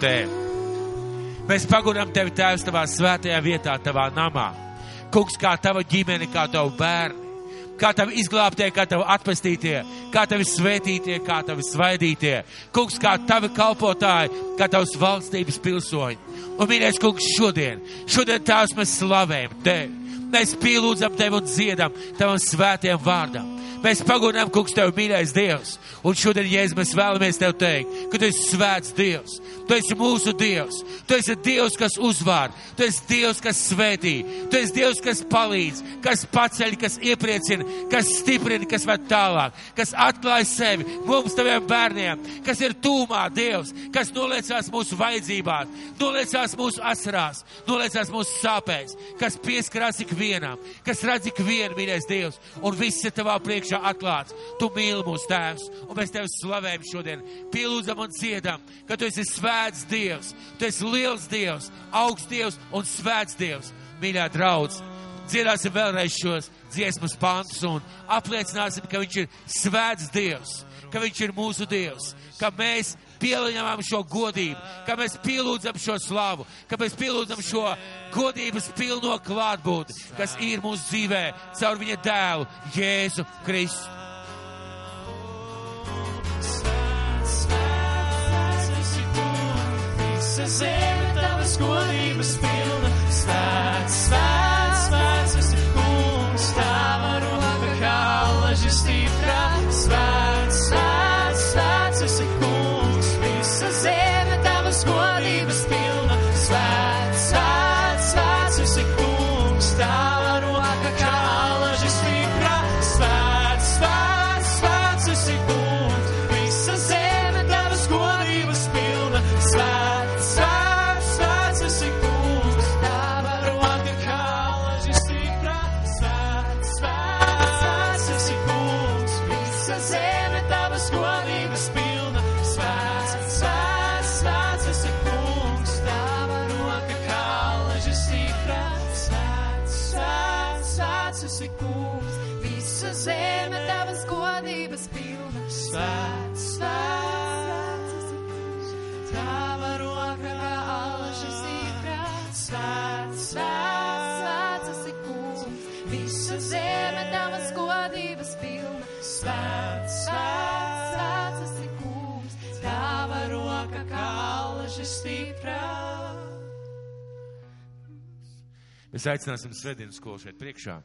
Tēvi. Mēs pagodām Tevi, Tēvs, Tavā svētajā vietā, Tavā namā. Kungs, kā Tava ģimene, kā Tavu bērni, kā Tavi izglābtie, kā Tavi atpestītie, kā Tavi svētītie, kā Tavi svaidītie. Kungs, kā Tavi kalpotāji, kā Tavas valstības pilsoņi. Un, mīļais Kungs, šodien, šodien Tēvs mēs slavējam Tevi. Mēs pielūdzam Tevi un dziedam Tavam svētajam vārdam. Mēs pagodinām, kungs, tev mīļais Dievs. Un šodien, Jēzus, mēs vēlamies tev teikt, ka tu esi svēts Dievs. Tu esi mūsu Dievs. Tu esi Dievs, kas uzvār. Tu esi Dievs, kas svētī. Tu esi Dievs, kas palīdz, kas paceļ, kas iepriecina, kas stiprina, kas ved tālāk, kas atklāj sevi mums, taviem bērniem, kas ir tūmā Dievs, kas noliecās mūsu vajadzībās, noliecās mūsu asarās, noliecās mūsu sāpēs, kas pieskarās ikvienam, kas redz ikvienu, mīļais Dievs, un viss ir tavā priekšā atklāts. Tu mīli mūsu tēvs, un mēs tevi slavējam šodien, pielūdzam un dziedam, ka tu esi svēts Dievs. Tu esi liels Dievs, augsts Dievs un svēts Dievs. Mīļā draudz, dziedāsim vēlreiz šos dziesmas pantus un apliecināsim, ka Viņš ir svēts Dievs, ka Viņš ir mūsu Dievs, ka mēs pieņemam šo godību, ka mēs pielūdzam šo slavu, ka mēs pielūdzam šo godības pilno klātbūtni, kas ir mūsu dzīvē caur viņa dēlu Jēzu Kristu. visa zeme tavas godības pilna. Mēs aicināsim svētdienas skolu šeit priekšā.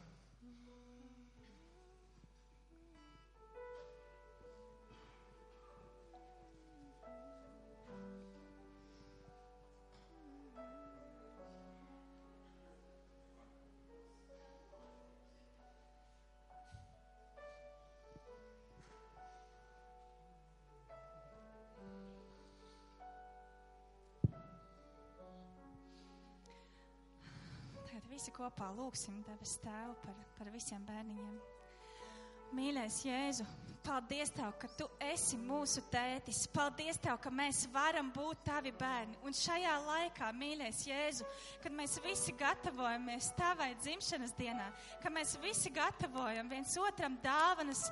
Kopā lūgsim debes tēvu par, par visiem bērniņiem. Mīļais Jēzu, paldies Tev, ka Tu esi mūsu tētis. Paldies Tev, ka mēs varam būt Tavi bērni. Un šajā laikā, mīļais Jēzu, kad mēs visi gatavojamies Tavai dzimšanas dienā, ka mēs visi gatavojam viens otram dāvanas,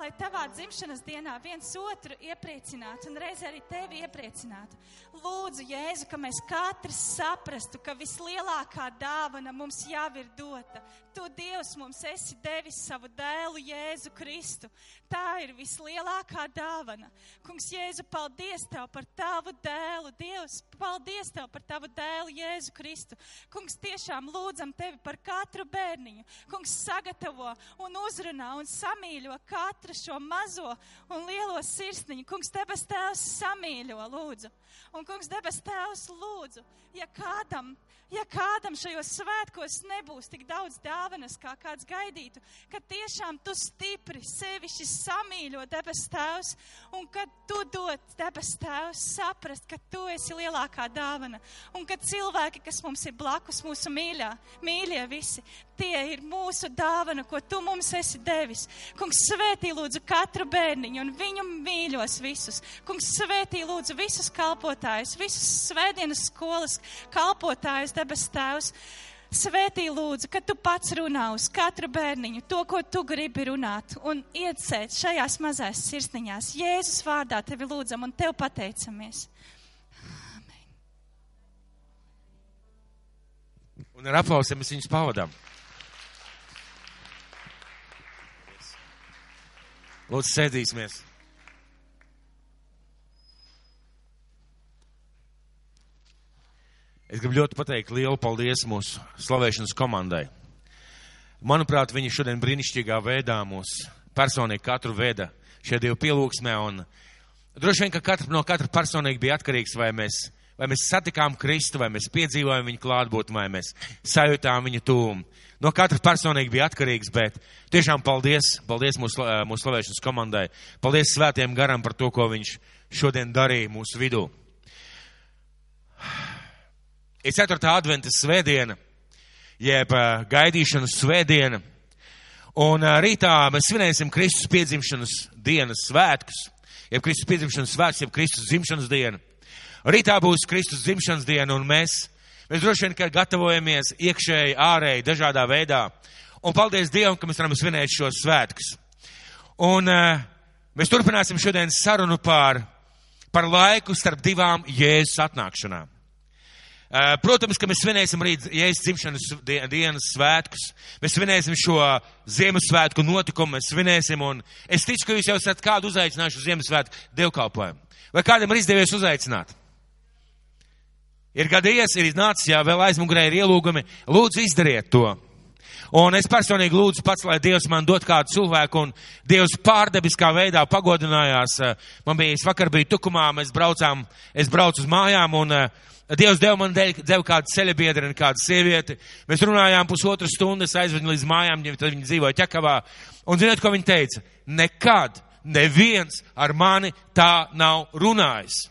lai Tavā dzimšanas dienā viens otru iepriecinātu un reizē arī Tevi iepriecinātu. Lūdzu, Jēzu, ka mēs katrs saprastu, ka vislielākā dāvana mums jau ir dota. Tu, Dievs, mums esi devis savu dēlu Jēzu Kristu. Tā ir vislielākā dāvana. Kungs, Jēzu, paldies Tev par Tavu dēlu. Dievs, paldies Tev par Tavu dēlu Jēzu Kristu. Kungs, tiešām lūdzam Tevi par katru bērniņu. Kungs, sagatavo un uzrunā un samīļo katru šo mazo un lielo sirsniņu. Kungs, debes Tēvs samīļo, lūdzu. Un, kungs, debes Tēvs, lūdzu, ja kādam, ja kādam šajos svētkos nebūs tik daudz dāvanas, kā kāds gaidītu, ka tiešām tu stipri sevišķi samīļo debes Tēvs, un kad tu dod debes Tēvs saprast, ka tu esi lielākā dāvana, un ka cilvēki, kas mums ir blakus, mūsu mīļā, mīļie visi, tie ir mūsu dāvana, ko tu mums esi devis. Kungs, svētī lūdzu katru bērniņu un viņu mīļos visus. Kungs, svētī lūdzu visus kalpotājus, visus svētdienas skolas kalpotājus, debes tēvs. Svētī lūdzu, ka tu pats runā uz katru bērniņu to, ko tu gribi runāt un iecēt šajās mazās sirsniņās. Jēzus vārdā tevi lūdzam un tev pateicamies. Amen. Un ar aplausiem mēs viņus pavadām. Lūdzu, sēdīsimies. Es gribu ļoti pateikt lielu paldies mūsu slavēšanas komandai. Manuprāt, viņi šodien brīnišķīgā veidā mūs personīgi katru veda šie divi pielūgsmē un droši vien, ka katrs no katra personīgi bija atkarīgs, vai mēs, vai mēs satikām Kristu, vai mēs piedzīvojam viņu klātbūtni, vai mēs sajūtām viņu tūmu. No katra personīgi bija atkarīgs, bet tiešām paldies, paldies mūsu, mūsu slavēšanas komandai. Paldies svētiem garam par to, ko viņš šodien darīja mūsu vidū. Ir 4. adventas svētdiena, jeb uh, gaidīšanas svētdiena, un uh, rītā mēs svinēsim Kristus piedzimšanas dienas svētkus, jeb Kristus piedzimšanas svētkus, jeb Kristus dzimšanas dienu. Rītā būs Kristus dzimšanas diena, un mēs, mēs droši vien, ka gatavojamies iekšēji, ārēji, dažādā veidā, un paldies Dievam, ka mēs varam svinēt šos svētkus. Un uh, mēs turpināsim šodien sarunu par, par laiku starp divām Jēzus atnākšanām. Protams, ka mēs svinēsim rīt Jēzus dzimšanas dienas svētkus. Mēs svinēsim šo Ziemassvētku notikumu, mēs svinēsim, un es ticu, ka jūs jau esat kādu uzaicinājuši uz Ziemassvētku dievkalpojumu. Vai kādam ir izdevies uzaicināt? Ir gadījies, ir iznācis, jā, vēl aizmugurē ir ielūgumi. Lūdzu, izdariet to. Un es personīgi lūdzu pats, lai Dievs man dot kādu cilvēku, un Dievs pārdebiskā veidā pagodinājās. Man bija, es vakar biju tukumā, mēs braucām, es braucu uz mājām, un uh, Dievs deva man dēļ, deva kādu ceļabiedru un kādu sievieti. Mēs runājām pusotru stundu, es aizvedu līdz mājām, tad viņi dzīvoja ķekavā. Un zināt, ko viņi teica? Nekad neviens ar mani tā nav runājis.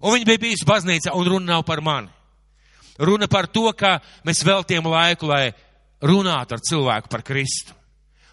Un viņi bija bijusi baznīca, un runa nav par mani. Runa par to, ka mēs veltiem laiku, lai runātu ar cilvēku par Kristu.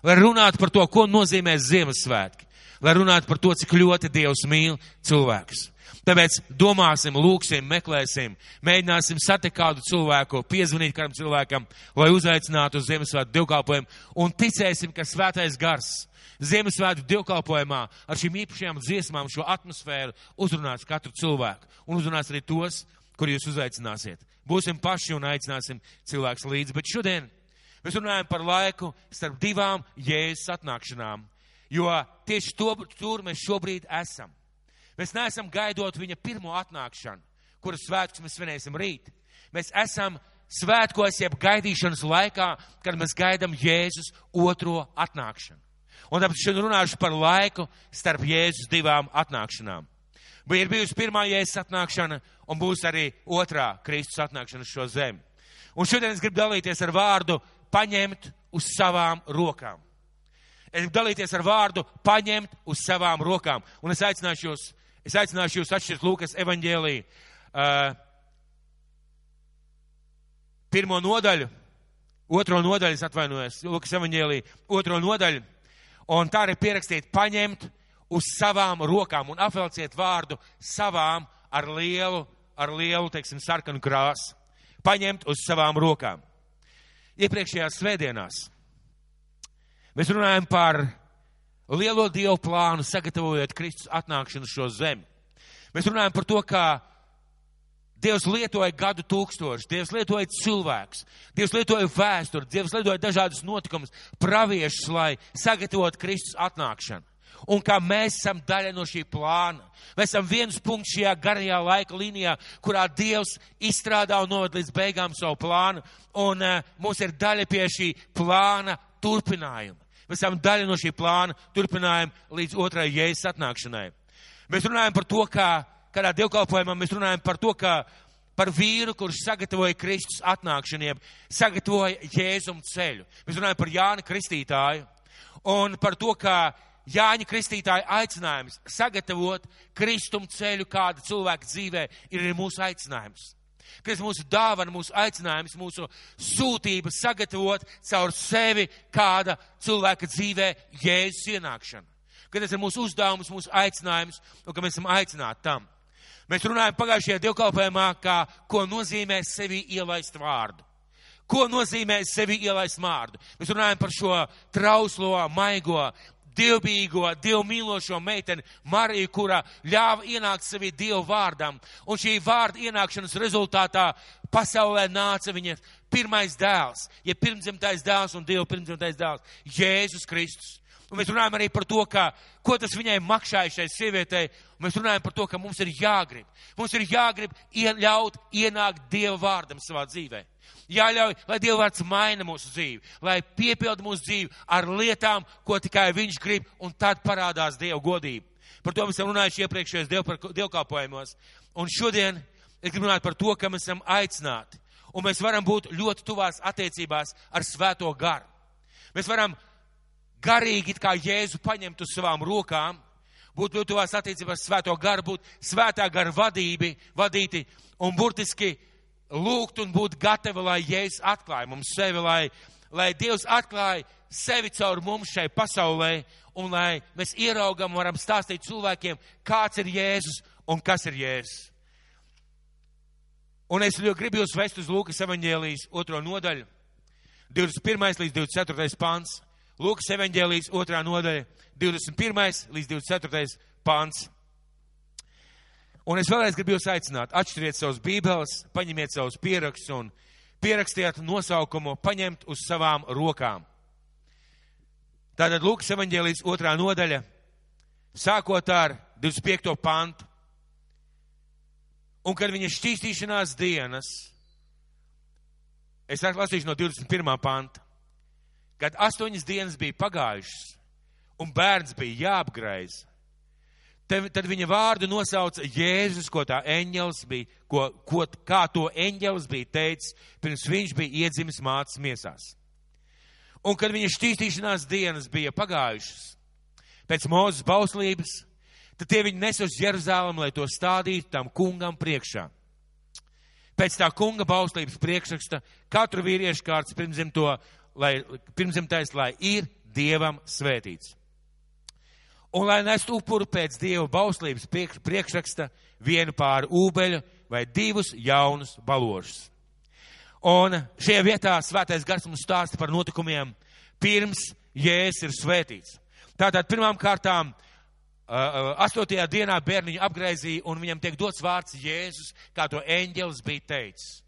Lai runātu par to, ko nozīmē Ziemassvētki. Lai runātu par to, cik ļoti Dievs mīl cilvēkus. Tāpēc domāsim, lūksim, meklēsim, mēģināsim satikt kādu cilvēku, piezvanīt kādam cilvēkam, lai uzaicinātu uz Ziemassvētku divkalpojumu un ticēsim, ka svētais gars Ziemassvētku divkalpojumā ar šīm īpašajām dziesmām šo atmosfēru uzrunās katru cilvēku un uzrunās arī tos, kur jūs uzaicināsiet. Būsim paši un aicināsim cilvēks līdzi. Bet šodien mēs runājam par laiku starp divām jēzus atnākšanām, jo tieši to, tur mēs šobrīd esam. Mēs neesam gaidot viņa pirmo atnākšanu, kuras svētkus mēs svinēsim rīt. Mēs esam svētkos, jeb gaidīšanas laikā, kad mēs gaidām Jēzus otro atnākšanu. Un tāpēc šodien runāšu par laiku starp Jēzus divām atnākšanām. Bija bijusi pirmā Jēzus atnākšana un būs arī otrā Kristus atnākšana uz šo zemi. Un šodien es gribu dalīties ar vārdu paņemt uz savām rokām. Es gribu dalīties ar vārdu paņemt uz savām rokām. Un es aicināšu jūs Es aicināšu jūs atšķirt Lūkas evaņģēlī uh, pirmo nodaļu, otro nodaļu, es atvainojos, Lūkas evaņģēlī otro nodaļu, un tā ir pierakstīt paņemt uz savām rokām un apvelciet vārdu savām ar lielu, ar lielu, teiksim, sarkanu krāsu. Paņemt uz savām rokām. Iepriekšējās svētdienās mēs runājam par lielo dievu plānu, sagatavojot Kristus atnākšanu šo zemi. Mēs runājam par to, kā Dievs lietoja gadu tūkstošus, Dievs lietoja cilvēkus, Dievs lietoja vēsturi, Dievs lietoja dažādus notikumus, praviešus, lai sagatavotu Kristus atnākšanu. Un kā mēs esam daļa no šī plāna. Mēs esam viens punkts šajā garajā laika līnijā, kurā Dievs izstrādā un noved līdz beigām savu plānu. Un uh, mums ir daļa pie šī plāna turpinājuma. Mēs esam daļa no šī plāna, turpinājam līdz otrai jēzus atnākšanai. Mēs runājam par to, kā, kādā dievkalpojumā mēs runājam par to, ka par vīru, kurš sagatavoja Kristus atnākšaniem, sagatavoja Jēzum ceļu. Mēs runājam par Jāni Kristītāju un par to, kā Jāņa Kristītāja aicinājums sagatavot Kristum ceļu kāda cilvēka dzīvē ir mūsu aicinājums kas mūsu dāvana, mūsu aicinājums, mūsu sūtība sagatavot caur sevi kāda cilvēka dzīvē jēzus ienākšanu. Ka tas ir mūsu uzdevums, mūsu aicinājums, un ka mēs esam aicināti tam. Mēs runājam pagājušajā dievkalpojumā, kā, ko nozīmē sevi ielaist vārdu. Ko nozīmē sevi ielaist vārdu? Mēs runājam par šo trauslo, maigo, dievbijīgo, dievmīlošo meiteni Mariju, kurā ļāva ienākt sevi dievu vārdam. Un šī vārda ienākšanas rezultātā pasaulē nāca viņa pirmais dēls, ja pirmdzimtais dēls un dievu pirmdzimtais dēls - Jēzus Kristus. Un mēs runājam arī par to, ka, ko tas viņai makšāja šai sievietei. Un mēs runājam par to, ka mums ir jāgrib. Mums ir jāgrib ļaut ienākt Dieva vārdam savā dzīvē. Jāļauj, lai Dieva vārds maina mūsu dzīvi, lai piepilda mūsu dzīvi ar lietām, ko tikai Viņš grib, un tad parādās Dieva godība. Par to mēs esam runājuši iepriekšējos dievkalpojumos. Un šodien es gribu runāt par to, ka mēs esam aicināti. Un mēs varam būt ļoti tuvās attiecībās ar Svēto garu. Mēs varam garīgi, kā Jēzu, paņemt uz savām rokām, būt tuvās attiecībās Svēto garu, būt Svētā gara vadībi, vadīti un burtiski lūgt un būt gatavi, lai Jēzus atklāja mums sevi, lai, lai Dievs atklāja sevi caur mums šai pasaulē, un lai mēs ieraugam, varam stāstīt cilvēkiem, kāds ir Jēzus un kas ir Jēzus. Un es gribu jūs vest uz Lūkas evaņģēlijas otro nodaļu, 21. līdz 24. pants. Lūkas evaņģēlijas otrā nodaļa, 21. līdz 24. pants. Un es vēlreiz gribu jūs aicināt, atšķiriet savus bībeles, paņemiet savus pierakstus un pierakstiet nosaukumu, paņemt uz savām rokām. Tātad Lūkas evaņģēlijas otrā nodaļa, sākot ar 25. pantu. Un kad viņa šķīstīšanās dienas, es lasīšu no 21. panta, kad astoņas dienas bija pagājušas un bērns bija jāapgraiz, tad, tad viņa vārdu nosauca Jēzus, ko tā eņģels bija, ko, ko, kā to eņģels bija teicis, pirms viņš bija iedzimis mācas miesās. Un kad viņa šķīstīšanās dienas bija pagājušas, pēc mūzes bauslības, tad tie viņi nes uz Jeruzālēm, lai to stādītu tam kungam priekšā. Pēc tā kunga bauslības priekšraksta katru vīriešu kārtas pirmzimto, lai, pirmzimtais, lai ir dievam svētīts. Un lai nestu upuru pēc dieva bauslības priekšraksta vienu pāri ūbeļu vai divus jaunus balošus. Un šajā vietā svētais gars mums stāsta par notikumiem pirms Jēzus ir svētīts. Tātad pirmām kārtām astotajā dienā bērniņu apgraizīja un viņam tiek dots vārds Jēzus, kā to eņģelis bija teicis.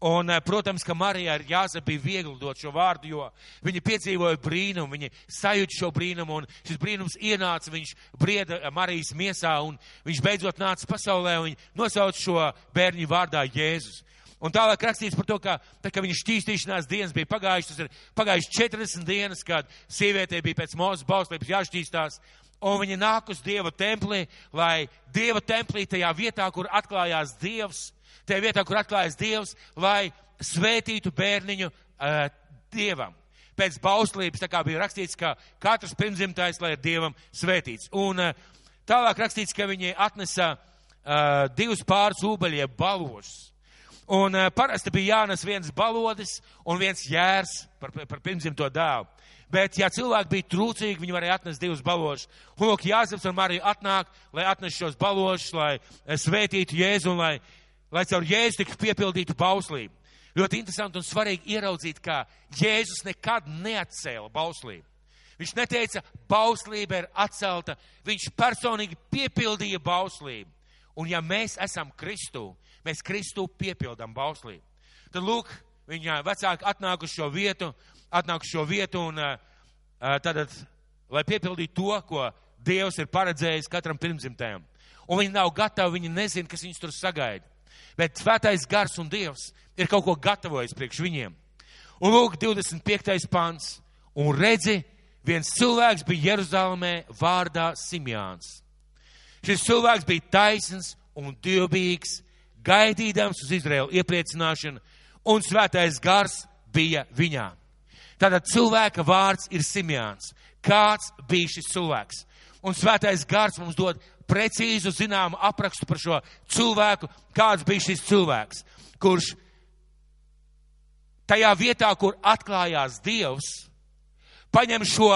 Un, protams, ka Marijai ir jāsaka, bija viegli dot šo vārdu, jo viņa piedzīvoja brīnumu, viņa sajūta šo brīnumu, un šis brīnums ienāca, viņš brieda Marijas miesā, un viņš beidzot nāca pasaulē, un nosauc šo bērniņu vārdā Jēzus. Un tālāk rakstīts par to, ka, tā, ka viņa šķīstīšanās dienas bija pagājušas, tas ir pagājušas 40 dienas, kad sievietē bija pēc mūzes bauslības jāšķīstās, un viņa nāk uz Dieva templī, lai Dieva templī tajā vietā, kur atklājās Dievs, tajā vietā, kur atklājas Dievs, lai svētītu bērniņu uh, Dievam. Pēc bauslības, tā kā bija rakstīts, ka katrs pirmzimtais, lai ir Dievam svētīts. Un uh, tālāk rakstīts, ka viņi atnesa uh, divus pāris ūbeļie balošus. Un uh, parasti bija jānes viens balodis un viens jērs par, par pirmzimto dēlu. Bet, ja cilvēki bija trūcīgi, viņi varēja atnest divus balošus. Un, lūk, Jāzeps un Marija atnāk, lai atnes šos balošus, lai svētītu Jēzu un lai, lai caur Jēzu tiktu piepildītu bauslību. Ļoti interesanti un svarīgi ieraudzīt, ka Jēzus nekad neatcēla bauslību. Viņš neteica, bauslība ir atcelta, viņš personīgi piepildīja bauslību. Un ja mēs esam Kristū, mēs Kristū piepildām bauslību. Tad lūk, viņa vecāki atnāk uz šo vietu atnāk šo vietu un tātad, lai piepildītu to, ko Dievs ir paredzējis katram pirmzimtējam. Un viņi nav gatavi, viņi nezina, kas viņus tur sagaida. Bet svētais gars un Dievs ir kaut ko gatavojis priekš viņiem. Un lūk, 25. pants. Un redzi, viens cilvēks bija Jeruzalemē vārdā Simjāns. Šis cilvēks bija taisns un dievbijīgs, gaidīdams uz Izraēlu iepriecināšanu, un svētais gars bija viņā. Tātad cilvēka vārds ir Simjāns. Kāds bija šis cilvēks? Un svētais gars mums dod precīzu zināmu aprakstu par šo cilvēku, kāds bija šis cilvēks, kurš tajā vietā, kur atklājās Dievs, paņem šo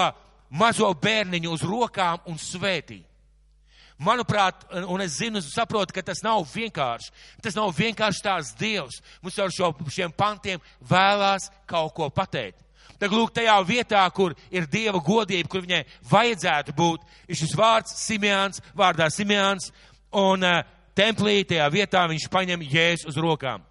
mazo bērniņu uz rokām un svētī. Manuprāt, un es zinu, saprotu, ka tas nav vienkārši. Tas nav vienkārši tās Dievs. Mums ar šo, šiem pantiem vēlās kaut ko pateikt. Tad lūk, tajā vietā, kur ir Dieva godība, kur viņai vajadzētu būt, ir šis vārds Simeons, vārdā Simeons, un uh, templī tajā vietā viņš paņem jēzus uz rokām.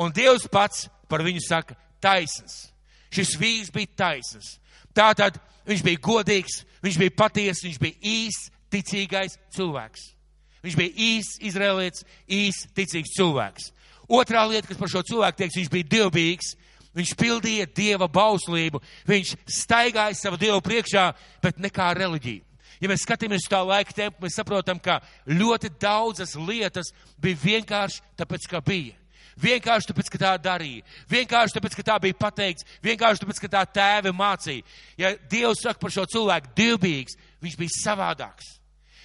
Un Dievs pats par viņu saka taisns. Šis vīrs bija taisns. Tātad viņš bija godīgs, viņš bija patiesa, viņš bija īsts, ticīgais cilvēks. Viņš bija īsts izrēlietis, īsts, ticīgs cilvēks. Otrā lieta, kas par šo cilvēku teiks, viņš bija dievbijīgs, viņš pildīja dieva bauslību, viņš staigāja savu dievu priekšā, bet nekā reliģija. Ja mēs skatāmies uz tā laika tempu, mēs saprotam, ka ļoti daudzas lietas bija vienkārši tāpēc, ka bija. Vienkārši tāpēc, ka tā darīja. Vienkārši tāpēc, ka tā bija pateikts. Vienkārši tāpēc, ka tā tēve mācīja. Ja Dievs saka par šo cilvēku dievbijīgs, viņš bija savādāks.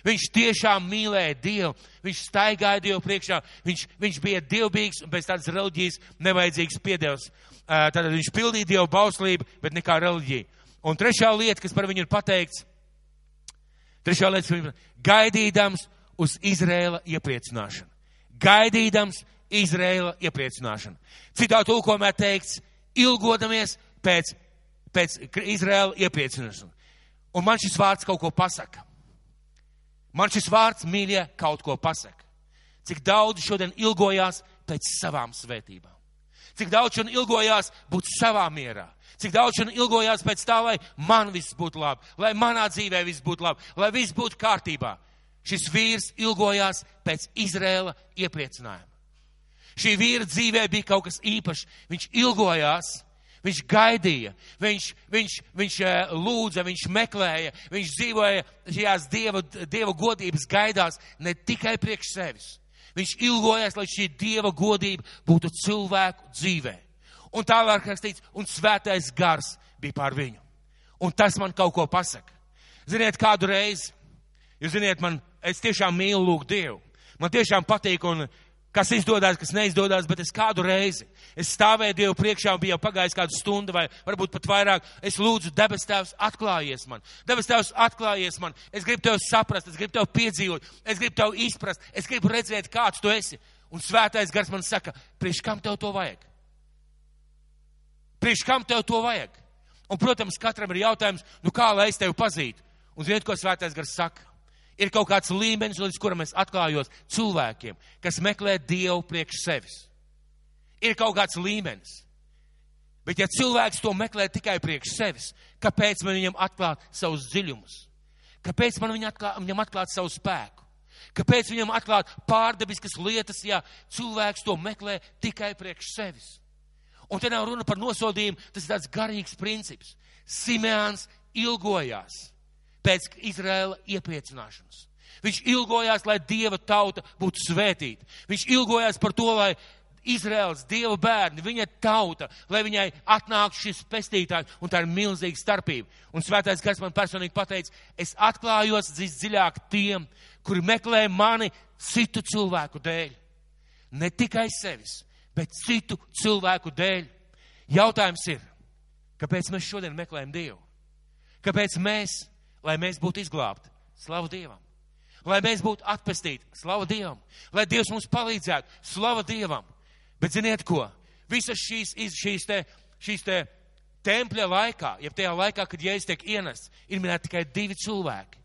Viņš tiešām mīlēja Dievu, viņš staigāja Dievu priekšā, viņš, viņš bija dievbijīgs un bez tādas reliģijas nevajadzīgs piedevs. Tātad viņš pildīja Dievu bauslību, bet nekā reliģija. Un trešā lieta, kas par viņu ir pateikts, trešā lieta, kas ir gaidīdams uz Izrēla iepriecināšanu. Gaidīdams Izrēla iepriecināšanu. Citā tulkojumā teikts, ilgodamies pēc, pēc Izrēla iepriecināšanu. Un man šis vārds kaut ko pasaka. Man šis vārds, mīļie, kaut ko pasaka. Cik daudz šodien ilgojās pēc savām svētībām. Cik daudz šodien ilgojās būt savā mierā. Cik daudz šodien ilgojās pēc tā, lai man viss būtu labi, lai manā dzīvē viss būtu labi, lai viss būtu kārtībā. Šis vīrs ilgojās pēc Izrēla iepriecinājuma. Šī vīra dzīvē bija kaut kas īpašs. Viņš ilgojās, viņš gaidīja, viņš, viņš, viņš eh, lūdza, viņš meklēja, viņš dzīvoja šajās dieva, dieva godības gaidās ne tikai priekš sevis. Viņš ilgojās, lai šī dieva godība būtu cilvēku dzīvē. Un tālāk rakstīts, un svētais gars bija pār viņu. Un tas man kaut ko pasaka. Ziniet, kādu reizi, jūs ziniet, man, es tiešām mīlu lūgt Dievu. Man tiešām patīk, un kas izdodas, kas neizdodas, bet es kādu reizi, es stāvēju Dievu priekšā un bija jau pagājis kādu stundu vai varbūt pat vairāk. Es lūdzu, debes tēvs, atklājies man. Debes tēvs, atklājies man. Es gribu tevi saprast, es gribu tevi piedzīvot, es gribu tevi izprast, es gribu redzēt, kāds tu esi. Un svētais gars man saka, priekš kam tev to vajag? Priekš kam tev to vajag? Un, protams, katram ir jautājums, nu kā lai es tevi pazītu? Un ziniet, ko svētais gars saka? Ir kaut kāds līmenis, līdz kuram es atklājos cilvēkiem, kas meklē Dievu priekš sevis. Ir kaut kāds līmenis. Bet ja cilvēks to meklē tikai priekš sevis, kāpēc man viņam atklāt savus dziļumus? Kāpēc man viņam atklāt, viņam atklāt savu spēku? Kāpēc viņam atklāt pārdabiskas lietas, ja cilvēks to meklē tikai priekš sevis? Un te nav runa par nosodījumu, tas ir tāds garīgs princips. Simeāns ilgojās pēc Izraēla iepriecināšanas. Viņš ilgojās, lai Dieva tauta būtu svētīta. Viņš ilgojās par to, lai Izraels, Dieva bērni, viņa tauta, lai viņai atnāktu šis pestītājs, un tā ir milzīga starpība. Un svētais gars man personīgi pateica, es atklājos dziļāk tiem, kuri meklē mani citu cilvēku dēļ. Ne tikai sevis, bet citu cilvēku dēļ. Jautājums ir, kāpēc mēs šodien meklējam Dievu? Kāpēc mēs lai mēs būtu izglābti. Slavu Dievam! Lai mēs būtu atpestīti. Slavu Dievam! Lai Dievs mums palīdzētu. Slavu Dievam! Bet ziniet ko? Visas šīs, šīs te, šīs te tempļa laikā, ja tajā laikā, kad Jēzus tiek ienests, ir minēti tikai divi cilvēki.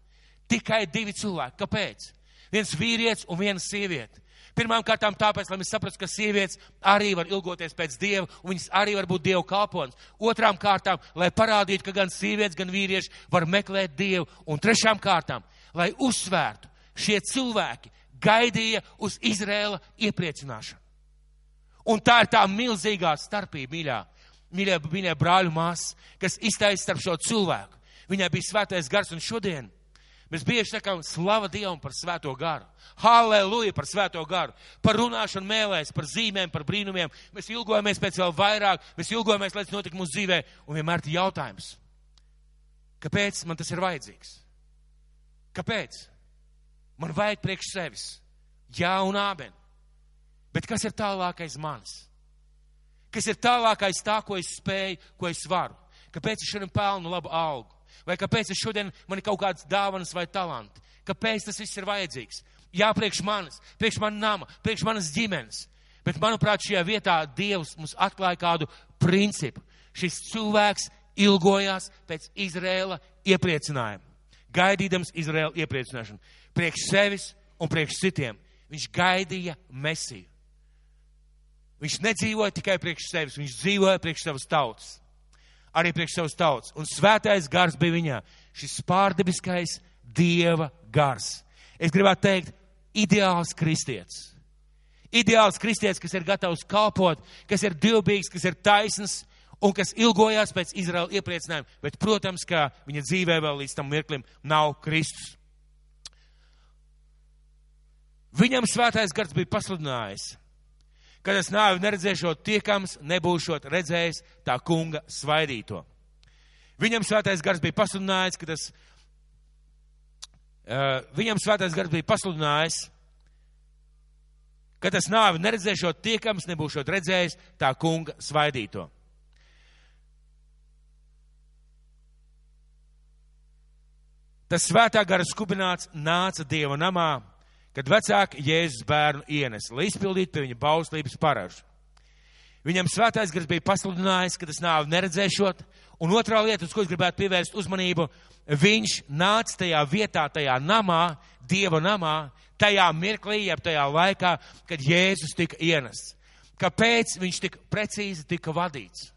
Tikai divi cilvēki. Kāpēc? Viens vīrietis un viena sieviete. Pirmām kārtām tāpēc, lai mēs saprastu, ka sievietes arī var ilgoties pēc Dieva, un viņas arī var būt Dieva kalponis. Otrām kārtām, lai parādītu, ka gan sievietes, gan vīrieši var meklēt Dievu. Un trešām kārtām, lai uzsvērtu, šie cilvēki gaidīja uz Izrēla iepriecināšanu. Un tā ir tā milzīgā starpība, mīļā, mīļā, mīļā brāļu māsas, kas iztaisa starp šo cilvēku. Viņai bija svētais gars un šodien Mēs bieži sakām, slava Dievam par svēto garu. Halleluja par svēto garu. Par runāšanu mēlēs, par zīmēm, par brīnumiem. Mēs ilgojamies pēc vēl vairāk, mēs ilgojamies, lai tas notika mūsu dzīvē. Un vienmēr ir jautājums, kāpēc man tas ir vajadzīgs? Kāpēc? Man vajag priekš sevis. Jā un āben. Bet kas ir tālākais manis? Kas ir tālākais tā, ko es spēju, ko es varu? Kāpēc es šodien pelnu labu algu? Vai kāpēc es šodien man ir kaut kādas dāvanas vai talanti? Kāpēc tas viss ir vajadzīgs? Jā, priekš manis, priekš manas nama, priekš manas ģimenes. Bet, manuprāt, šajā vietā Dievs mums atklāja kādu principu. Šis cilvēks ilgojās pēc Izrēla iepriecinājuma. Gaidīdams Izrēla iepriecināšanu. Priekš sevis un priekš citiem. Viņš gaidīja mesiju. Viņš nedzīvoja tikai priekš sevis, viņš dzīvoja priekš savas tautas. Arī priekš savas tautas. Un svētais gars bija viņā. Šis pārdebiskais dieva gars. Es gribētu teikt, ideāls kristietis. Ideāls kristietis, kas ir gatavs kalpot, kas ir divbīgs, kas ir taisns un kas ilgojās pēc Izraela iepriecinājuma. Bet, protams, ka viņa dzīvē vēl līdz tam mirklim nav Kristus. Viņam svētais gars bija pasludinājis, ka es nāvi neredzēšot tiekams, nebūšot redzējis tā kunga svaidīto. Viņam svētais gars bija pasludinājis, ka tas, uh, viņam svētais gars bija pasludinājis, ka tas nāvi neredzēšot tiekams, nebūšot redzējis tā kunga svaidīto. Tas svētā gara skubināts nāca Dieva namā, kad vecāki Jēzus bērnu ienes, lai izpildītu pie viņa bauslības paražu. Viņam svētais gars bija pasludinājis, ka tas nāvi neredzēšot, un otrā lieta, uz ko es gribētu pievērst uzmanību, viņš nāca tajā vietā, tajā namā, Dieva namā, tajā mirklī, jeb tajā laikā, kad Jēzus tika ienests. Kāpēc viņš tik precīzi tika vadīts?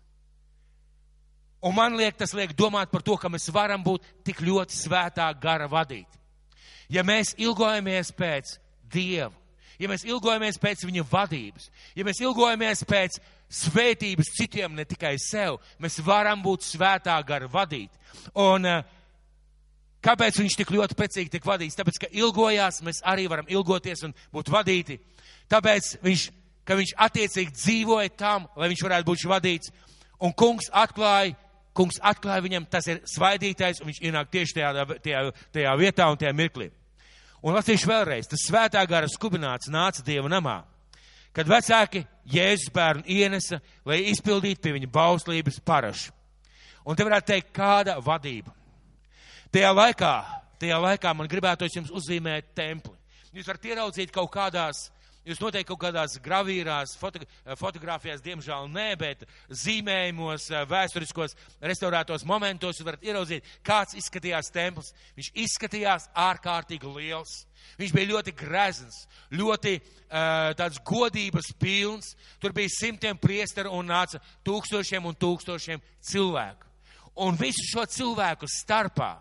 Un man liek, tas liek domāt par to, ka mēs varam būt tik ļoti svētā gara vadīti. Ja mēs ilgojamies pēc Dieva, ja mēs ilgojamies pēc Viņa vadības, ja mēs ilgojamies pēc svētības citiem, ne tikai sev, mēs varam būt svētā gara vadīti. Un uh, kāpēc viņš tik ļoti precīgi tiek vadīts? Tāpēc, ka ilgojās, mēs arī varam ilgoties un būt vadīti. Tāpēc viņš, ka viņš attiecīgi dzīvoja tam, lai viņš varētu būt vadīts. Un kungs atklāja, kungs atklāja viņam, tas ir svaidītais, un viņš ienāk tieši tajā, tajā, tajā vietā un tajā mirklī. Un lasīšu vēlreiz, tas svētā gara skubināts nāca Dieva namā, kad vecāki Jēzus bērnu ienesa, lai izpildītu pie viņa bauslības parašu. Un te varētu teikt, kāda vadība. Tajā laikā, tajā laikā man gribētos jums uzzīmēt templi. Jūs varat ieraudzīt kaut kādās Jūs noteikti kaut kādās gravīrās, foto, fotografijās, diemžēl nē, bet zīmējumos, vēsturiskos, restaurētos momentos jūs varat ieraudzīt, kāds izskatījās templis. Viņš izskatījās ārkārtīgi liels. Viņš bija ļoti grezns, ļoti uh, tāds godības pilns. Tur bija simtiem priesteru un nāca tūkstošiem un tūkstošiem cilvēku. Un visu šo cilvēku starpā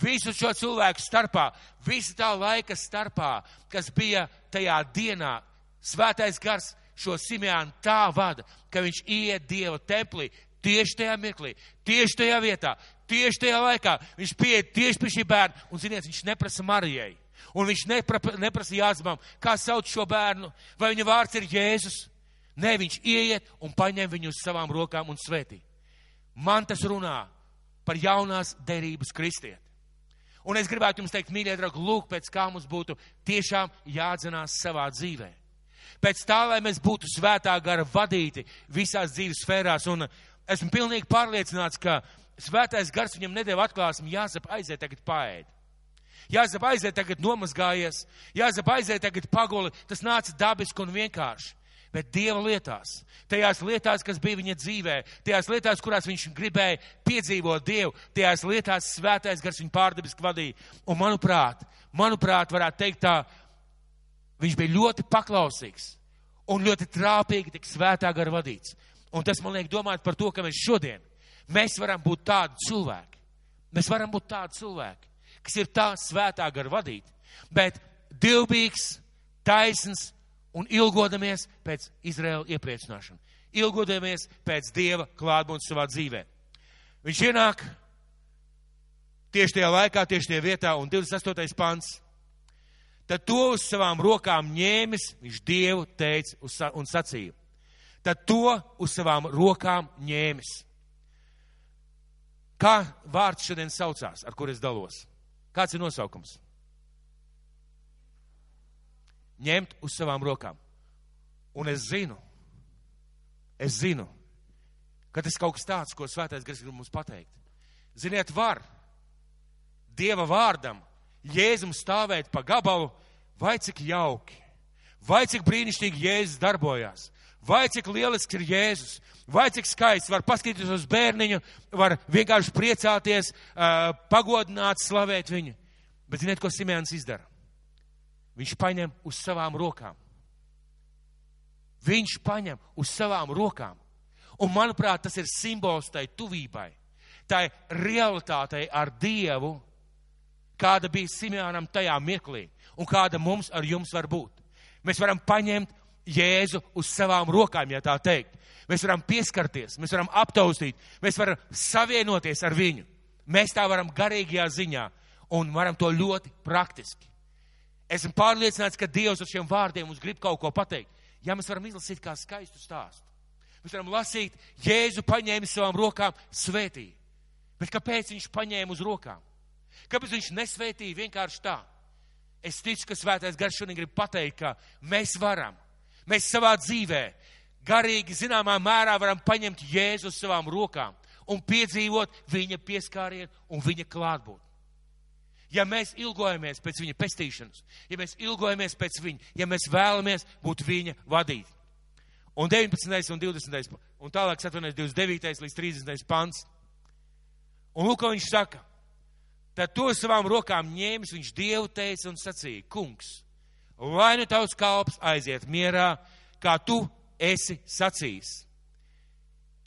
visu šo cilvēku starpā, visu tā laika starpā, kas bija tajā dienā, svētais gars šo Simeānu tā vada, ka viņš iet Dieva templī tieši tajā mirklī, tieši tajā vietā, tieši tajā laikā. Viņš pieiet tieši pie šī bērna, un ziniet, viņš neprasa Marijai. Un viņš nepra, neprasa Jāzumam, kā sauc šo bērnu, vai viņa vārds ir Jēzus. Nē, viņš ieiet un paņem viņu uz savām rokām un svētī. Man tas runā par jaunās derības kristieti. Un es gribētu jums teikt, mīļie draugi, lūk, pēc kā mums būtu tiešām jādzenās savā dzīvē. Pēc tā, lai mēs būtu svētā gara vadīti visās dzīves sfērās. Un esmu pilnīgi pārliecināts, ka svētais gars viņam nedēļa atklāsmi, jāsap aiziet tagad paēd. Jāsap aiziet tagad nomazgājies, jāsap aiziet tagad paguli. Tas nāca dabiski un vienkārši bet Dieva lietās. Tajās lietās, kas bija viņa dzīvē, tajās lietās, kurās viņš gribēja piedzīvot Dievu, tajās lietās svētais gars viņu pārdabiski vadīja. Un manuprāt, manuprāt, varētu teikt tā, viņš bija ļoti paklausīgs un ļoti trāpīgi tik svētā gara vadīts. Un tas man liek domāt par to, ka mēs šodien, mēs varam būt tādi cilvēki. Mēs varam būt tādi cilvēki, kas ir tā svētā gara vadīti, bet divbīgs, taisns, un ilgodamies pēc Izraēla iepriecināšana. Ilgodamies pēc Dieva klātbūtnes savā dzīvē. Viņš ienāk tieši tajā laikā, tieši tajā vietā, un 28. pants. Tad to uz savām rokām ņēmis, viņš Dievu teica un sacīja. Tad to uz savām rokām ņēmis. Kā vārds šodien saucās, ar kur es dalos? Kāds ir nosaukums? Ņemt uz savām rokām. Un es zinu, es zinu, ka tas kaut kas tāds, ko svētais gars grib mums pateikt. Ziniet, var Dieva vārdam, Jēzum stāvēt pa gabalu, vai cik jauki, vai cik brīnišķīgi Jēzus darbojās, Vai cik lielisks ir Jēzus, vai cik skaists var paskatīties uz bērniņu, var vienkārši priecāties, pagodināt, slavēt viņu. Bet ziniet, ko Simēns izdara? Viņš paņem uz savām rokām. Viņš paņem uz savām rokām. Un, manuprāt, tas ir simbols tai tuvībai, tai realitātei ar Dievu, kāda bija Simēnam tajā mirklī un kāda mums ar jums var būt. Mēs varam paņemt Jēzu uz savām rokām, ja tā teikt. Mēs varam pieskarties, mēs varam aptaustīt, mēs varam savienoties ar viņu. Mēs tā varam garīgajā ziņā un varam to ļoti praktiski. Esmu pārliecināts, ka Dievs ar šiem vārdiem mums grib kaut ko pateikt. Ja mēs varam izlasīt kā skaistu stāstu, mēs varam lasīt, Jēzu paņēma savām rokām svētīja. Bet kāpēc viņš paņēma uz rokām? Kāpēc viņš nesvētīja vienkārši tā? Es ticu, ka svētais garš šodien grib pateikt, ka mēs varam Mēs savā dzīvē garīgi zināmā mērā varam paņemt Jēzu uz savām rokām un piedzīvot viņa pieskārienu un viņa klātbūtni. Ja mēs ilgojamies pēc viņa pestīšanas, ja mēs ilgojamies pēc viņa, ja mēs vēlamies būt viņa vadīti. Un 19. un 20. un tālāk atvainojas 29. līdz 30. pants. Un lūk, ko viņš saka. Tad to savām rokām ņēmis, viņš Dievu teica un sacīja, kungs, lai nu tavs kalps aiziet mierā, kā tu esi sacījis.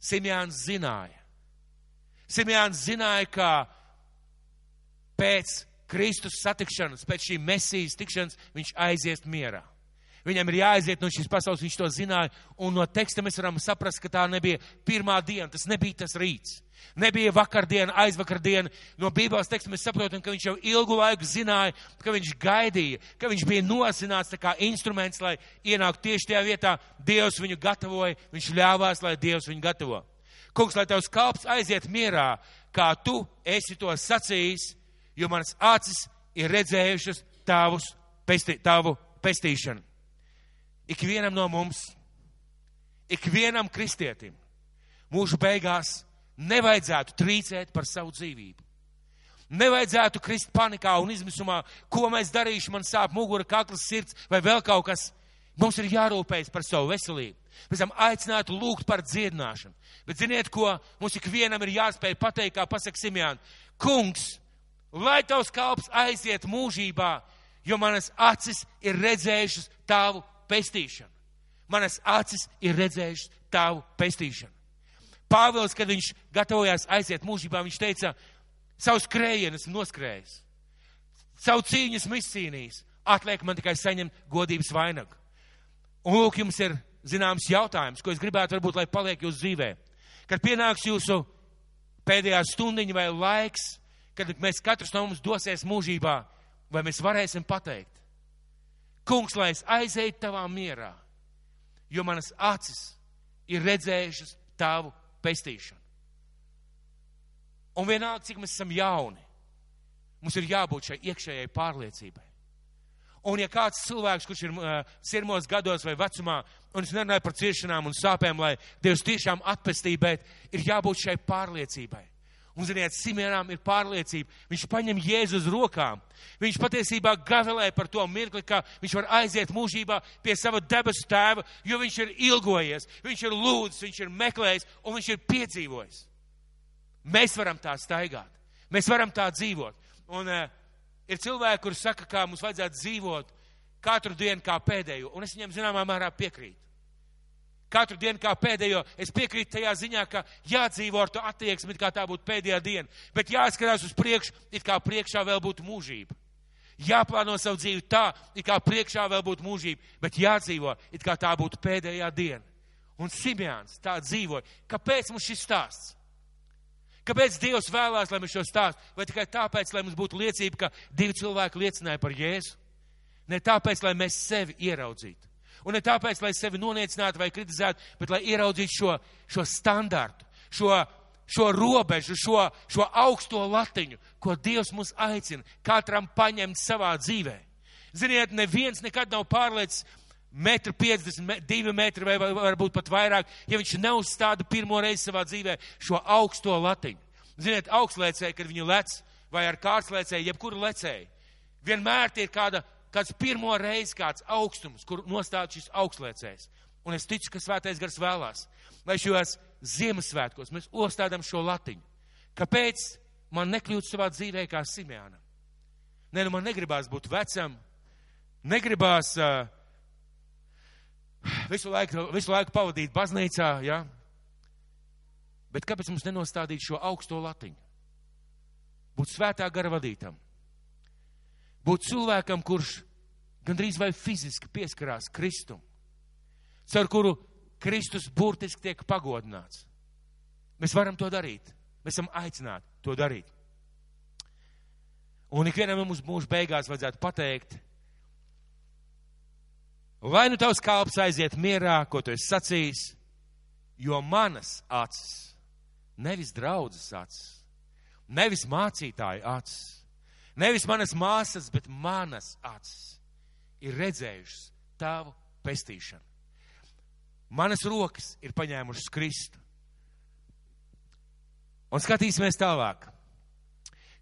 Simjāns zināja. Simjāns zināja, ka pēc Kristus satikšanas, pēc šī mesijas tikšanas viņš aizies mierā. Viņam ir jāaiziet no šīs pasaules, viņš to zināja, un no teksta mēs varam saprast, ka tā nebija pirmā diena, tas nebija tas rīts. Nebija vakardiena, aizvakardiena. No Bībeles teksta mēs saprotam, ka viņš jau ilgu laiku zināja, ka viņš gaidīja, ka viņš bija nosināts kā instruments, lai ienāktu tieši tajā vietā. Dievs viņu gatavoja, viņš ļāvās, lai Dievs viņu gatavo. Kungs, lai tavs kalps aiziet mierā, kā tu esi to sacījis, jo manas acis ir redzējušas tavus, pesti, tavu pestīšanu. Ikvienam no mums, ikvienam kristietim, mūžu beigās nevajadzētu trīcēt par savu dzīvību. Nevajadzētu krist panikā un izmisumā, ko mēs darīšu, man sāp mugura, kakls, sirds vai vēl kaut kas. Mums ir jārūpējas par savu veselību. Mēs esam aicināti lūgt par dziedināšanu. Bet ziniet, ko mums ikvienam ir jāspēj pateikt, kā pasaka Simjāna. Kungs, lai tavs kalps aiziet mūžībā, jo manas acis ir redzējušas tavu pestīšanu. Manas acis ir redzējušas tavu pestīšanu. Pāvils, kad viņš gatavojās aiziet mūžībā, viņš teica, savus krējienas noskrējis, savu cīņas miscīnījis, atliek man tikai saņemt godības vainagu. Un lūk, jums ir zināms jautājums, ko es gribētu varbūt, lai paliek jūsu dzīvē. Kad pienāks jūsu pēdējā stundiņa vai laiks, kad mēs katrs no mums dosies mūžībā, vai mēs varēsim pateikt, kungs, lai es aizēju tavā mierā, jo manas acis ir redzējušas tavu pestīšanu. Un vienalga, cik mēs esam jauni, mums ir jābūt šai iekšējai pārliecībai. Un ja kāds cilvēks, kurš ir uh, sirmos gados vai vecumā, un es nerunāju par ciešanām un sāpēm, lai Dievs tiešām atpestīja, bet ir jābūt šai pārliecībai. Un, ziniet, Simeonām ir pārliecība. Viņš paņem Jēzu uz rokām. Viņš patiesībā gavelē par to mirkli, ka viņš var aiziet mūžībā pie sava debesu tēva, jo viņš ir ilgojies, viņš ir lūdzis, viņš ir meklējis un viņš ir piedzīvojis. Mēs varam tā staigāt. Mēs varam tā dzīvot. Un uh, ir cilvēki, kuri saka, ka mums vajadzētu dzīvot katru dienu kā pēdējo. Un es viņiem zināmā mērā piekrītu katru dienu kā pēdējo. Es piekrītu tajā ziņā, ka jādzīvo ar to attieksmi, kā tā būtu pēdējā diena, bet jāskatās uz priekšu, it kā priekšā vēl būtu mūžība. Jāplāno savu dzīvi tā, it kā priekšā vēl būtu mūžība, bet jādzīvo, it kā tā būtu pēdējā diena. Un Simjāns tā dzīvoja. Kāpēc mums šis stāsts? Kāpēc Dievs vēlās, lai mēs šo stāstu? Vai tikai tāpēc, lai mums būtu liecība, ka divi cilvēki liecināja par Jēzu? Ne tāpēc, lai mēs sevi ieraudzītu. Un ne tāpēc, lai sevi noniecinātu vai kritizētu, bet lai ieraudzītu šo, šo standartu, šo, šo robežu, šo, šo augsto latiņu, ko Dievs mums aicina katram paņemt savā dzīvē. Ziniet, neviens nekad nav pārliecis metru 50, divi metri vai varbūt pat vairāk, ja viņš neuzstāda pirmo reizi savā dzīvē šo augsto latiņu. Ziniet, augstlēcēji, kad viņi lec, vai ar kārtslēcēju, jebkuru lecēju, vienmēr tie ir kāda kāds pirmo reizi kāds augstums, kur nostāda šis augstlēcējs. un es ticu, ka svētais gars vēlās, lai šos Ziemassvētkos mēs ostādam šo latiņu. Kāpēc man nekļūt savā dzīvē kā Simēnam? Nē, nu man negribās būt vecam, negribās uh, visu, laiku, visu laiku pavadīt baznīcā, ja? bet kāpēc mums nenostādīt šo augsto latiņu? Būt svētā gara vadītam, būt cilvēkam, kurš gandrīz vai fiziski pieskarās Kristum, caur kuru Kristus burtiski tiek pagodināts. Mēs varam to darīt. Mēs esam aicināti to darīt. Un ikvienam mums mūža beigās vajadzētu pateikt, lai nu tavs kalps aiziet mierā, ko tu esi sacījis, jo manas acis, nevis draudzes acis, nevis mācītāju acis, nevis manas māsas, bet manas acis ir redzējušas tavu pestīšanu. Manas rokas ir paņēmušas Kristu. Un skatīsimies tālāk.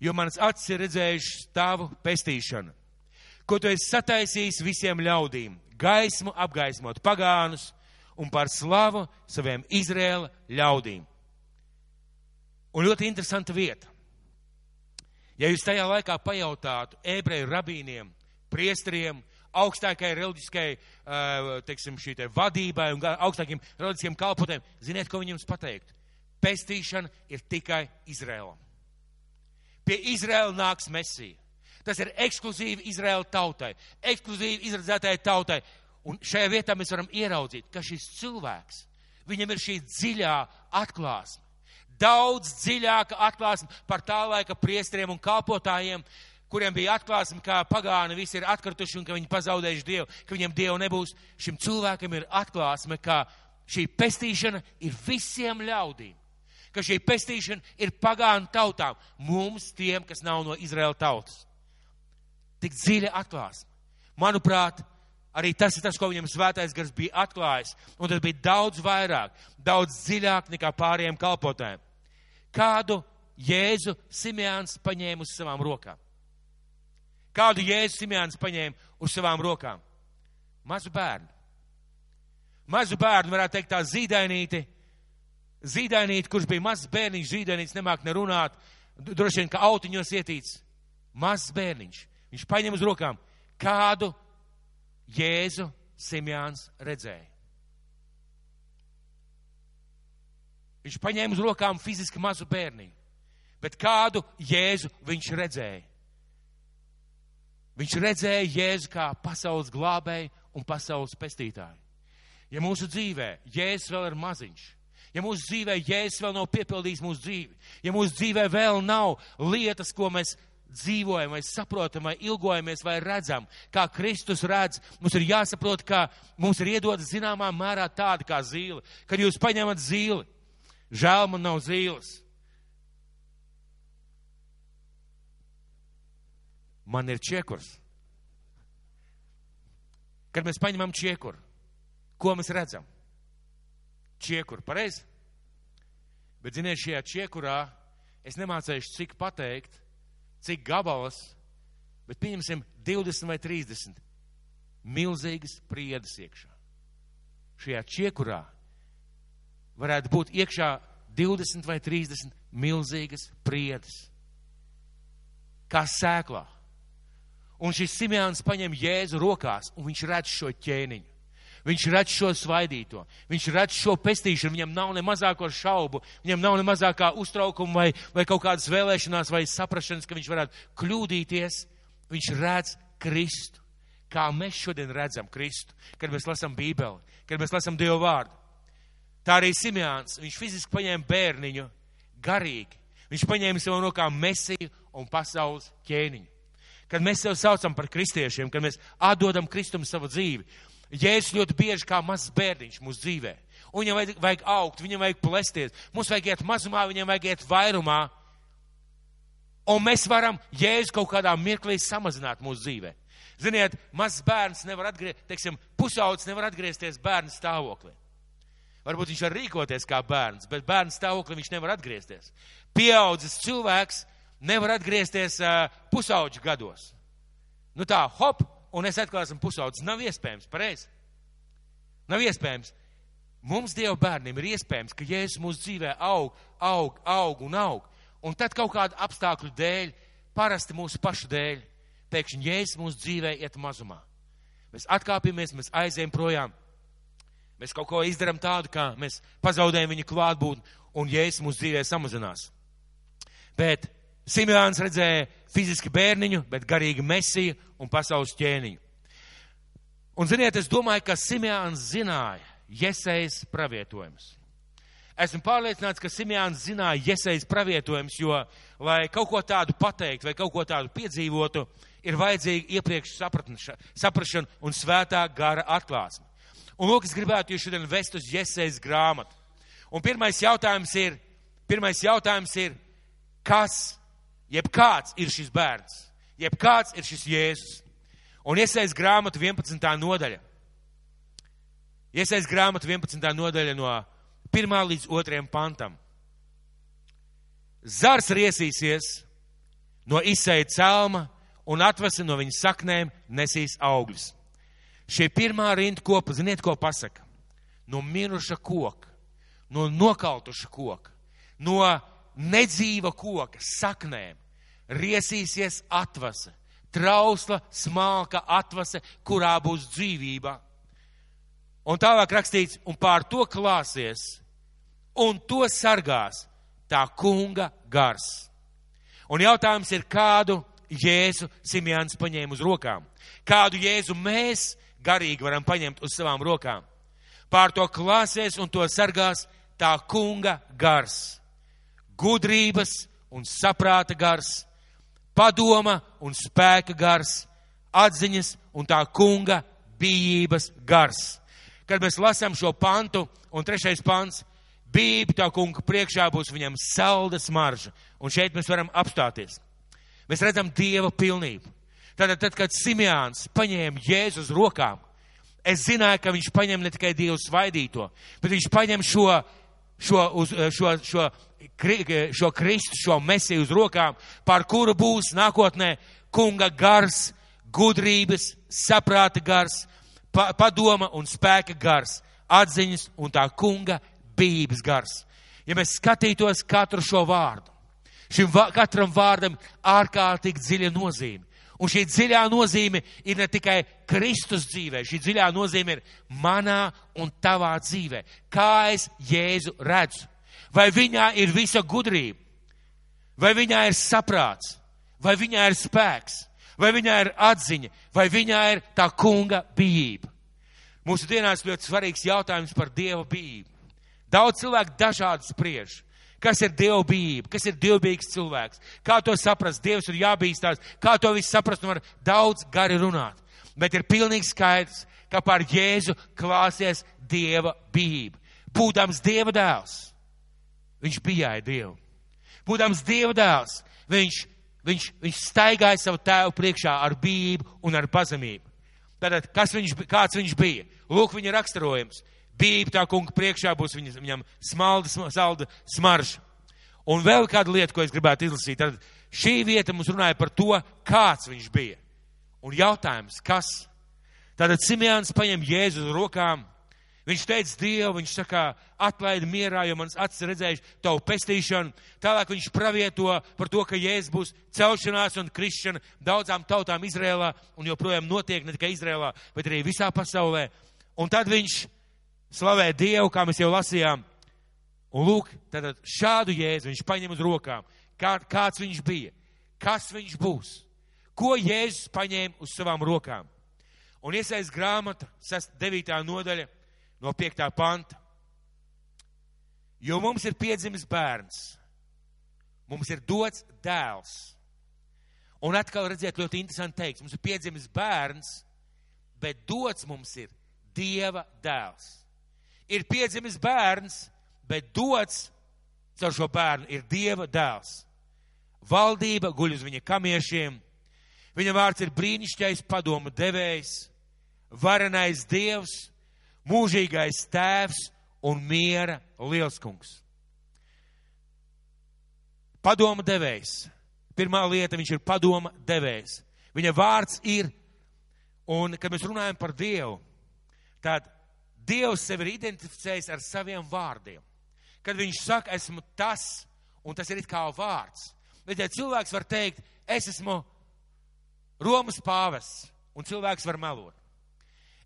Jo manas acis ir redzējušas tavu pestīšanu, ko tu esi sataisījis visiem ļaudīm, gaismu apgaismot pagānus un par slavu saviem Izrēla ļaudīm. Un ļoti interesanta vieta. Ja jūs tajā laikā pajautātu ebreju rabīniem, priestriem, augstākai reliģiskai, teiksim, šī te vadībai un augstākiem reliģiskiem kalpotēm, ziniet, ko viņiem pateikt? Pestīšana ir tikai Izrēlam. Pie Izrēla nāks Mesija. Tas ir ekskluzīvi Izraēla tautai, ekskluzīvi izredzētai tautai. Un šajā vietā mēs varam ieraudzīt, ka šis cilvēks, viņam ir šī dziļā atklāsme. Daudz dziļāka atklāsme par tā laika priestriem un kalpotājiem, kuriem bija atklāsme, ka pagāni visi ir atkrituši un ka viņi pazaudējuši Dievu, ka viņiem Dievu nebūs. Šim cilvēkam ir atklāsme, ka šī pestīšana ir visiem ļaudīm. Ka šī pestīšana ir pagānu tautām, mums tiem, kas nav no Izraēla tautas. Tik dziļa atklāsme. Manuprāt, arī tas ir tas, ko viņam svētais gars bija atklājis. Un tas bija daudz vairāk, daudz dziļāk nekā pārējiem kalpotājiem. Kādu Jēzu Simjāns paņēma uz savām rokām? Kādu Jēzus Simjāns paņēma uz savām rokām? Mazu bērnu. Mazu bērnu, varētu teikt, tā zīdainīti. Zīdainīti, kurš bija mazs bērniņš, zīdainīts, nemāk nerunāt, droši vien, ka autiņos ietīts. Mazs bērniņš. Viņš paņem uz rokām. Kādu Jēzu Simjāns redzēja? Viņš paņēma uz rokām fiziski mazu bērniņu. Bet kādu Jēzu viņš redzēja? Viņš redzēja Jēzu kā pasaules glābēju un pasaules pestītāju. Ja mūsu dzīvē Jēzus vēl ir maziņš, ja mūsu dzīvē Jēzus vēl nav piepildījis mūsu dzīvi, ja mūsu dzīvē vēl nav lietas, ko mēs dzīvojam, vai saprotam, vai ilgojamies, vai redzam, kā Kristus redz, mums ir jāsaprot, ka mums ir iedodas zināmā mērā tāda kā zīle. Kad jūs paņemat zīli, žēl man nav zīles. man ir čiekurs. Kad mēs paņemam čiekuru, ko mēs redzam? Čiekuru, pareizi? Bet, ziniet, šajā čiekurā es nemācēšu, cik pateikt, cik gabalas, bet pieņemsim 20 vai 30 milzīgas priedas iekšā. Šajā čiekurā varētu būt iekšā 20 vai 30 milzīgas priedas. Kā sēklā. Un šis Simjāns paņem Jēzu rokās, un viņš redz šo ķēniņu. Viņš redz šo svaidīto, viņš redz šo pestīšanu, viņam nav ne mazāko šaubu, viņam nav ne mazākā uztraukuma vai, vai kaut kādas vēlēšanās vai saprašanas, ka viņš varētu kļūdīties. Viņš redz Kristu, kā mēs šodien redzam Kristu, kad mēs lasām Bībeli, kad mēs lasām Dievu vārdu. Tā arī Simjāns, viņš fiziski paņēma bērniņu, garīgi. Viņš paņēma savu rokām mesiju un pasaules ķēniņu kad mēs sev saucam par kristiešiem, kad mēs atdodam Kristum savu dzīvi. Jēzus ļoti bieži kā mazs bērniņš mūsu dzīvē. Un viņam vajag, vajag augt, viņam vajag plēsties. Mums vajag iet mazumā, viņam vajag iet vairumā. Un mēs varam Jēzu kaut kādā mirklī samazināt mūsu dzīvē. Ziniet, mazs bērns nevar atgriezties, teiksim, pusaudzis nevar atgriezties bērnu stāvoklī. Varbūt viņš var rīkoties kā bērns, bet bērnu stāvoklī viņš nevar atgriezties. Pieaudzis cilvēks nevar atgriezties uh, pusauģu gados. Nu tā, hop, un es atkal esmu pusaudzis. Nav iespējams, pareizi. Nav iespējams. Mums, Dieva bērniem, ir iespējams, ka Jēzus mūsu dzīvē aug, aug, aug un aug. Un tad kaut kādu apstākļu dēļ, parasti mūsu pašu dēļ, pēkšņi Jēzus mūsu dzīvē iet mazumā. Mēs atkāpjamies, mēs aizējam projām. Mēs kaut ko izdarām tādu, kā mēs pazaudējam viņa klātbūtni, un Jēzus mūsu dzīvē samazinās. Bet Simjāns redzēja fiziski bērniņu, bet garīgi mesiju un pasaules ķēniņu. Un, ziniet, es domāju, ka Simjāns zināja Jesejas pravietojumus. Esmu pārliecināts, ka Simjāns zināja Jesejas pravietojumus, jo, lai kaut ko tādu pateikt vai kaut ko tādu piedzīvotu, ir vajadzīga iepriekš saprašana un svētā gara atklāsme. Un, lūk, es gribētu jūs šodien vest uz Jesejas grāmatu. Un pirmais jautājums ir, pirmais jautājums ir, kas, jeb kāds ir šis bērns, jeb kāds ir šis Jēzus. Un iesaist grāmatu 11. nodaļa. Iesaist grāmatu 11. nodaļa no 1. līdz 2. pantam. Zars riesīsies no izsēja celma un atvesa no viņa saknēm nesīs augļus. Šie pirmā rinda kopa, ziniet, ko pasaka? No miruša koka, no nokautuša koka, no nedzīva koka saknēm riesīsies atvasa, trausla, smalka atvasa, kurā būs dzīvība. Un tālāk rakstīts, un pār to klāsies, un to sargās tā kunga gars. Un jautājums ir, kādu Jēzu Simjāns paņēma uz rokām? Kādu Jēzu mēs garīgi varam paņemt uz savām rokām? Pār to klāsies un to sargās tā kunga gars gudrības un saprāta gars, padoma un spēka gars, atziņas un tā kunga bijības gars. Kad mēs lasām šo pantu, un trešais pants, bība tā kunga priekšā būs viņam salda smarža, un šeit mēs varam apstāties. Mēs redzam Dieva pilnību. Tātad, tad, kad Simjāns paņēma Jēzu uz rokām, es zināju, ka viņš paņem ne tikai Dievu svaidīto, bet viņš paņem šo, šo, uz, šo, šo šo Kristu, šo mesiju uz rokām, par kuru būs nākotnē kunga gars, gudrības, saprāta gars, pa, padoma un spēka gars, atziņas un tā kunga bības gars. Ja mēs skatītos katru šo vārdu, šim va katram vārdam ārkārtīgi dziļa nozīme. Un šī dziļā nozīme ir ne tikai Kristus dzīvē, šī dziļā nozīme ir manā un tavā dzīvē. Kā es Jēzu redzu? Vai viņā ir visa gudrība? Vai viņā ir saprāts? Vai viņā ir spēks? Vai viņā ir atziņa? Vai viņā ir tā kunga bijība? Mūsu dienās ļoti svarīgs jautājums par Dieva bijību. Daudz cilvēku dažādi spriež. Kas ir Dieva bijība? Kas ir dievbijīgs cilvēks? Kā to saprast? Dievs ir jābīstās. Kā to visu saprast? Un var daudz gari runāt. Bet ir pilnīgi skaidrs, ka par Jēzu klāsies Dieva bijība. Būdams Dieva dēls Viņš bijāja Dievu. Būdams Dieva dēls, viņš, viņš, viņš staigāja savu tēvu priekšā ar bību un ar pazemību. Tātad, kas viņš, kāds viņš bija? Lūk, viņa raksturojums. Bība tā kunga priekšā būs viņa, viņam smalda, salda smarža. Un vēl kāda lieta, ko es gribētu izlasīt, tad šī vieta mums runāja par to, kāds viņš bija. Un jautājums, kas? Tātad Simjāns paņem Jēzu uz rokām Viņš teica Dievu, viņš saka, atlaidi mierā, jo mans acis redzējuši tavu pestīšanu. Tālāk viņš pravieto par to, ka Jēzus būs celšanās un krišana daudzām tautām Izrēlā un joprojām notiek ne tikai Izrēlā, bet arī visā pasaulē. Un tad viņš slavē Dievu, kā mēs jau lasījām. Un lūk, tad šādu Jēzu viņš paņem uz rokām. Kā, kāds viņš bija? Kas viņš būs? Ko Jēzus paņēma uz savām rokām? Un iesaist grāmata, 9. nodaļa no 5. panta. Jo mums ir piedzimis bērns, mums ir dots dēls. Un atkal redziet, ļoti interesanti teiks, mums ir piedzimis bērns, bet dots mums ir Dieva dēls. Ir piedzimis bērns, bet dots caur šo bērnu ir Dieva dēls. Valdība guļ uz viņa kamiešiem, viņa vārds ir brīnišķais padomu devējs, varenais dievs, mūžīgais tēvs un miera lielskungs. Padoma devējs. Pirmā lieta, viņš ir padoma devējs. Viņa vārds ir, un kad mēs runājam par Dievu, tad Dievs sevi ir identificējis ar saviem vārdiem. Kad viņš saka, esmu tas, un tas ir it kā vārds. Bet ja cilvēks var teikt, es esmu Romas pāvests, un cilvēks var melot.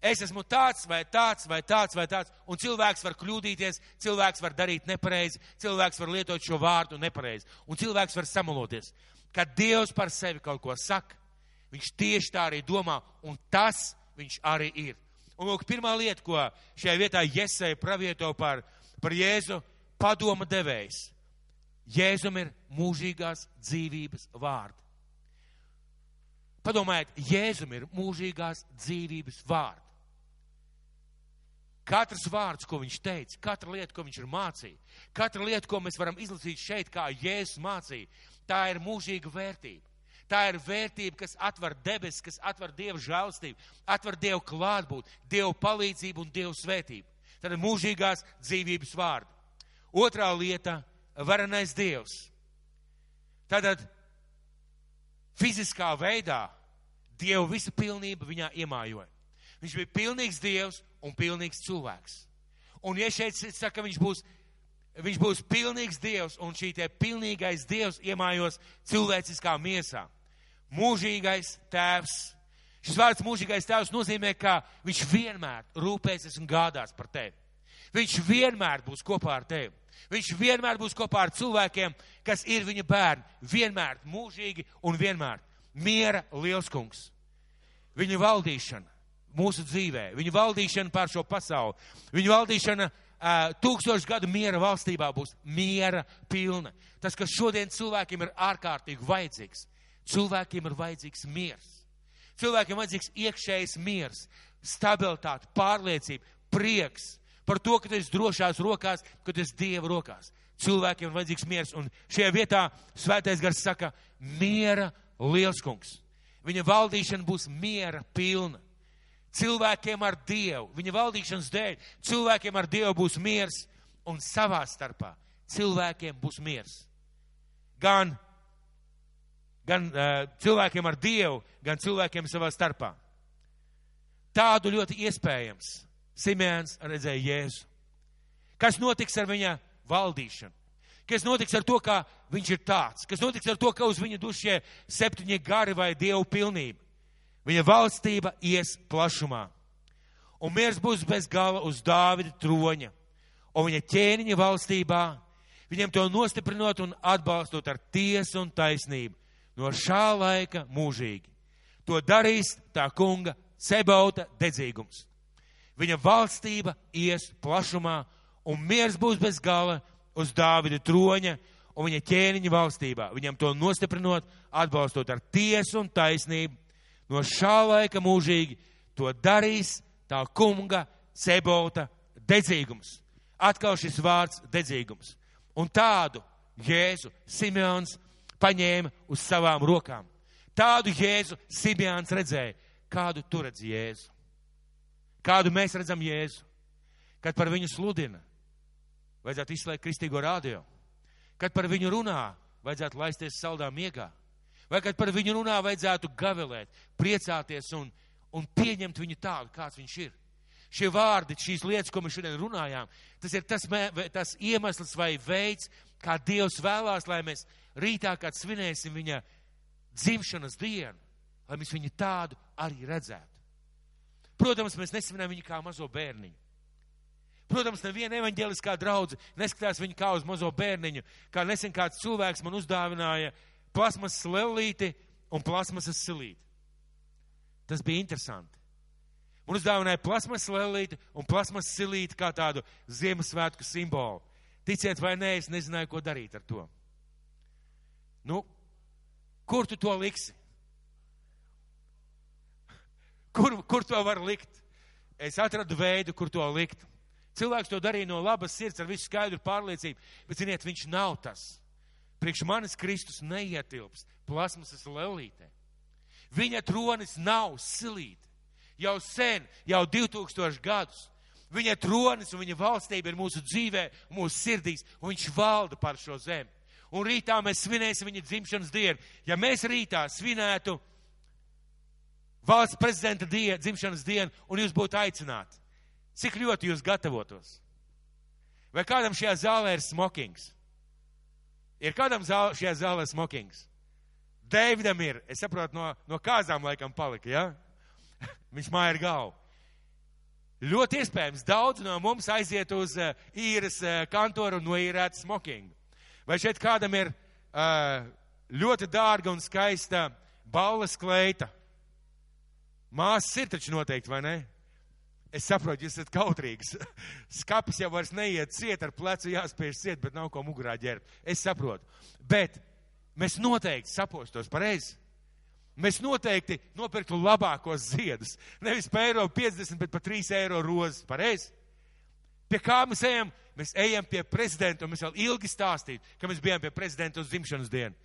Es esmu tāds vai tāds vai tāds vai tāds, un cilvēks var kļūdīties, cilvēks var darīt nepareizi, cilvēks var lietot šo vārdu nepareizi, un cilvēks var samaloties. Kad Dievs par sevi kaut ko saka, viņš tieši tā arī domā, un tas viņš arī ir. Un lūk, pirmā lieta, ko šajā vietā Jēzei pravieto par, par Jēzu, padoma devējs. Jēzum ir mūžīgās dzīvības vārdi. Padomājiet, Jēzum ir mūžīgās dzīvības vārdi. Katrs vārds, ko viņš teica, katra lieta, ko viņš ir mācījis, katra lieta, ko mēs varam izlasīt šeit, kā Jēzus mācīja, tā ir mūžīga vērtība. Tā ir vērtība, kas atver debesis, kas atver Dieva žēlstību, atver Dievu klātbūtni, Dievu palīdzību un Dievu svētību. Tad ir mūžīgās dzīvības vārdi. Otrā lieta - varenais Dievs. Tātad fiziskā veidā Dieva visa pilnība viņā iemājoja. Viņš bija pilnīgs Dievs un pilnīgs cilvēks. Un ja šeit saka, viņš būs, viņš būs pilnīgs Dievs un šī te pilnīgais Dievs iemājos cilvēciskā miesā. Mūžīgais tēvs. Šis vārds mūžīgais tēvs nozīmē, ka viņš vienmēr rūpēsies un gādās par tevi. Viņš vienmēr būs kopā ar tevi. Viņš vienmēr būs kopā ar cilvēkiem, kas ir viņa bērni. Vienmēr, mūžīgi un vienmēr. Miera liels kungs. Viņa valdīšana mūsu dzīvē, viņa valdīšana pār šo pasauli, viņa valdīšana tūkstošu gadu miera valstībā būs miera pilna. Tas, kas šodien cilvēkiem ir ārkārtīgi vajadzīgs, cilvēkiem ir vajadzīgs miers. Cilvēkiem vajadzīgs iekšējs miers, stabilitāte, pārliecība, prieks par to, ka tu esi drošās rokās, ka tu esi Dieva rokās. Cilvēkiem ir vajadzīgs miers, un šajā vietā svētais gars saka, miera liels kungs. Viņa valdīšana būs miera pilna. Cilvēkiem ar Dievu, viņa valdīšanas dēļ, cilvēkiem ar Dievu būs miers, un savā starpā cilvēkiem būs miers. Gan, gan uh, cilvēkiem ar Dievu, gan cilvēkiem savā starpā. Tādu ļoti iespējams Simēns redzēja Jēzu. Kas notiks ar viņa valdīšanu? Kas notiks ar to, ka viņš ir tāds? Kas notiks ar to, ka uz viņa dušie septiņi gari vai dievu pilnība? Viņa valstība ies plašumā. Un miers būs bez gala uz Dāvida troņa. Un viņa ķēniņa valstībā, viņam to nostiprinot un atbalstot ar tiesu un taisnību. No šā laika mūžīgi. To darīs tā kunga Sebauta dedzīgums. Viņa valstība ies plašumā, un miers būs bez gala uz Dāvida troņa un viņa ķēniņa valstībā. Viņam to nostiprinot, atbalstot ar tiesu un taisnību. No šā laika mūžīgi to darīs tā kunga Sebauta dedzīgums. Atkal šis vārds dedzīgums. Un tādu Jēzu Simeons paņēma uz savām rokām. Tādu Jēzu Simeons redzēja. Kādu tu redzi Jēzu? Kādu mēs redzam Jēzu? Kad par viņu sludina, vajadzētu izslēgt kristīgo radio. Kad par viņu runā, vajadzētu laisties saldā miegā. Vai kad par viņu runā, vajadzētu gavilēt, priecāties un, un pieņemt viņu tādu, kāds viņš ir. Šie vārdi, šīs lietas, ko mēs šodien runājām, tas ir tas, tas iemesls vai veids, kā Dievs vēlās, lai mēs rītā, kad svinēsim viņa dzimšanas dienu, lai mēs viņu tādu arī redzētu. Protams, mēs nesvinām viņu kā mazo bērniņu. Protams, neviena evaņģēliskā draudze neskatās viņu kā uz mazo bērniņu, kā nesen kāds cilvēks man uzdāvināja plasmas lelīti un plasmasas silīti. Tas bija interesanti. Man uzdāvināja plasmas lelīti un plasmas silīti kā tādu Ziemassvētku simbolu. Ticiet vai nē, es nezināju, ko darīt ar to. Nu, kur tu to liksi? Kur, kur to var likt? Es atradu veidu, kur to likt. Cilvēks to darīja no labas sirds, ar visu skaidru pārliecību, bet, ziniet, viņš nav tas. Priekš manis Kristus neietilps plasmasas lelītē. Viņa tronis nav silīte. Jau sen, jau 2000 gadus. Viņa tronis un viņa valstība ir mūsu dzīvē, mūsu sirdīs, un viņš valda par šo zemi. Un rītā mēs svinēsim viņa dzimšanas dienu. Ja mēs rītā svinētu valsts prezidenta dienu, dzimšanas dienu, un jūs būtu aicināti. Cik ļoti jūs gatavotos? Vai kādam šajā zālē ir smokings? Ir kādam zāl, šajā zālē smokings? Deividam ir, es saprotu, no, no kāzām laikam palika, ja? Viņš māja ir galva. Ļoti iespējams, daudz no mums aiziet uz uh, īres uh, kantoru un noīrēt smokingu. Vai šeit kādam ir uh, ļoti dārga un skaista balles kleita? Māsas ir taču noteikti, vai ne? Es saprotu, jūs esat kautrīgs. Skapis jau vairs neiet ciet, ar plecu jāspiež ciet, bet nav ko mugurā ģērbt. Es saprotu. Bet mēs noteikti sapostos pareizi. Mēs noteikti nopirktu labākos ziedus. Nevis par eiro 50, bet par 3 eiro rozes. Pareizi? Pie kā mēs ejam? Mēs ejam pie prezidenta, un mēs vēl ilgi stāstītu, ka mēs bijām pie prezidenta uz dzimšanas dienu.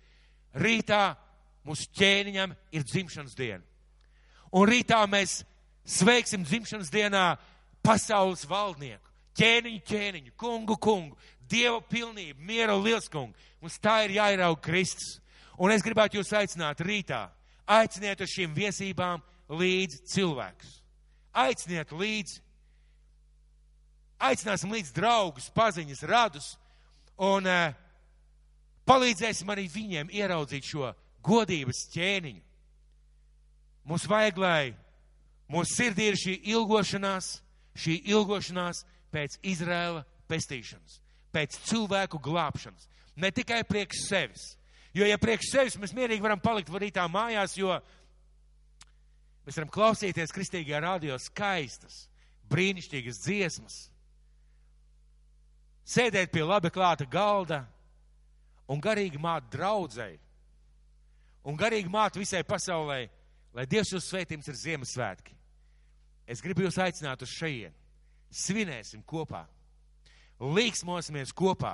Rītā mūsu ķēniņam ir dzimšanas diena. Un rītā mēs sveiksim dzimšanas dienā pasaules valdnieku, ķēniņu, ķēniņu, kungu, kungu, dievu pilnību, mieru, lielskungu. Mums tā ir jāierauga Kristus. Un es gribētu jūs aicināt rītā aiciniet uz šīm viesībām līdzi cilvēkus. Aiciniet līdzi. Aicināsim līdz draugus, paziņas, radus un uh, palīdzēsim arī viņiem ieraudzīt šo godības ķēniņu. Mums vajag, lai mūsu sirdī ir šī ilgošanās, šī ilgošanās pēc Izraēla pestīšanas, pēc cilvēku glābšanas, ne tikai priekš sevis, Jo, ja priekš sevis mēs mierīgi varam palikt rītā mājās, jo mēs varam klausīties kristīgajā radio skaistas, brīnišķīgas dziesmas, sēdēt pie labi klāta galda un garīgi māt draudzēji un garīgi māt visai pasaulē, lai Dievs jūs svētījums ir Ziemassvētki. Es gribu jūs aicināt uz šejienu. Svinēsim kopā, līksmosimies kopā,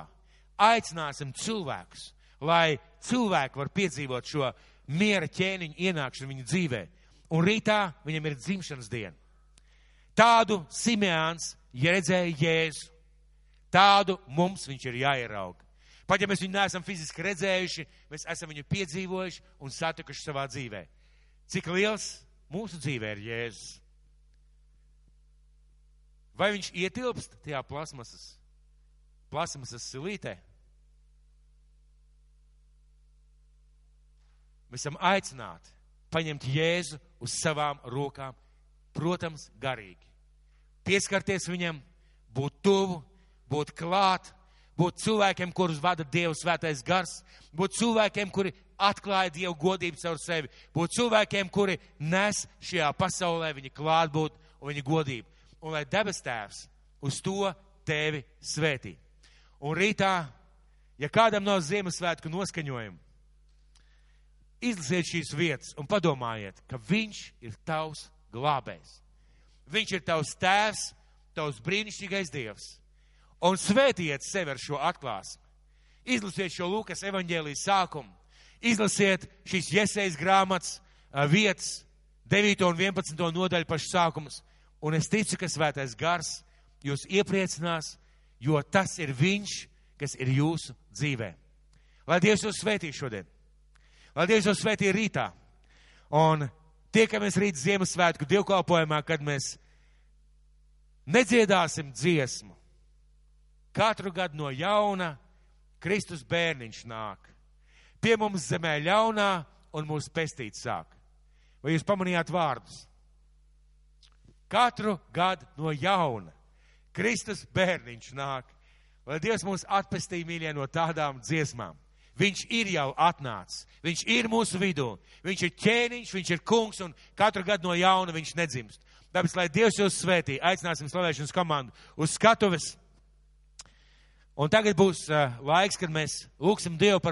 aicināsim cilvēkus lai cilvēki var piedzīvot šo miera ķēniņu ienākšanu viņu dzīvē. Un rītā viņam ir dzimšanas diena. Tādu Simeāns ja redzēja Jēzu. Tādu mums viņš ir jāierauga. Pat ja mēs viņu neesam fiziski redzējuši, mēs esam viņu piedzīvojuši un satikuši savā dzīvē. Cik liels mūsu dzīvē ir Jēzus? Vai viņš ietilpst tajā plasmasas, plasmasas silītē? Mēs esam aicināti paņemt Jēzu uz savām rokām, protams, garīgi. Pieskarties viņam, būt tuvu, būt klāt, būt cilvēkiem, kurus vada Dieva svētais gars, būt cilvēkiem, kuri atklāja Dievu godību caur sevi, būt cilvēkiem, kuri nes šajā pasaulē viņa klātbūt un viņa godību. Un lai debes tēvs uz to tevi svētī. Un rītā, ja kādam nav Ziemassvētku noskaņojumu, izlasiet šīs vietas un padomājiet, ka viņš ir tavs glābējs. Viņš ir tavs tēvs, tavs brīnišķīgais dievs. Un svētiet sevi ar šo atklāsmi. Izlasiet šo Lūkas evaņģēlijas sākumu. Izlasiet šīs iesejas grāmatas vietas, 9 un 11 nodaļu pašu sākumus. Un es ticu, ka svētais gars jūs iepriecinās, jo tas ir viņš, kas ir jūsu dzīvē. Lai Dievs jūs svētī šodien! Lai Dievs jūs svētī rītā. Un tiekamies rīt Ziemassvētku dievkalpojumā, kad mēs nedziedāsim dziesmu. Katru gadu no jauna Kristus bērniņš nāk. Pie mums zemē ļaunā un mūsu pestīt sāk. Vai jūs pamanījāt vārdus? Katru gadu no jauna Kristus bērniņš nāk. Lai Dievs mūs atpestīja mīļie no tādām dziesmām. Viņš ir jau atnācis. Viņš ir mūsu vidū. Viņš ir ķēniņš, viņš ir kungs un katru gadu no jauna viņš nedzimst. Tāpēc, lai Dievs jūs svētī, aicināsim slavēšanas komandu uz skatuves. Un tagad būs uh, laiks, kad mēs lūgsim Dievu par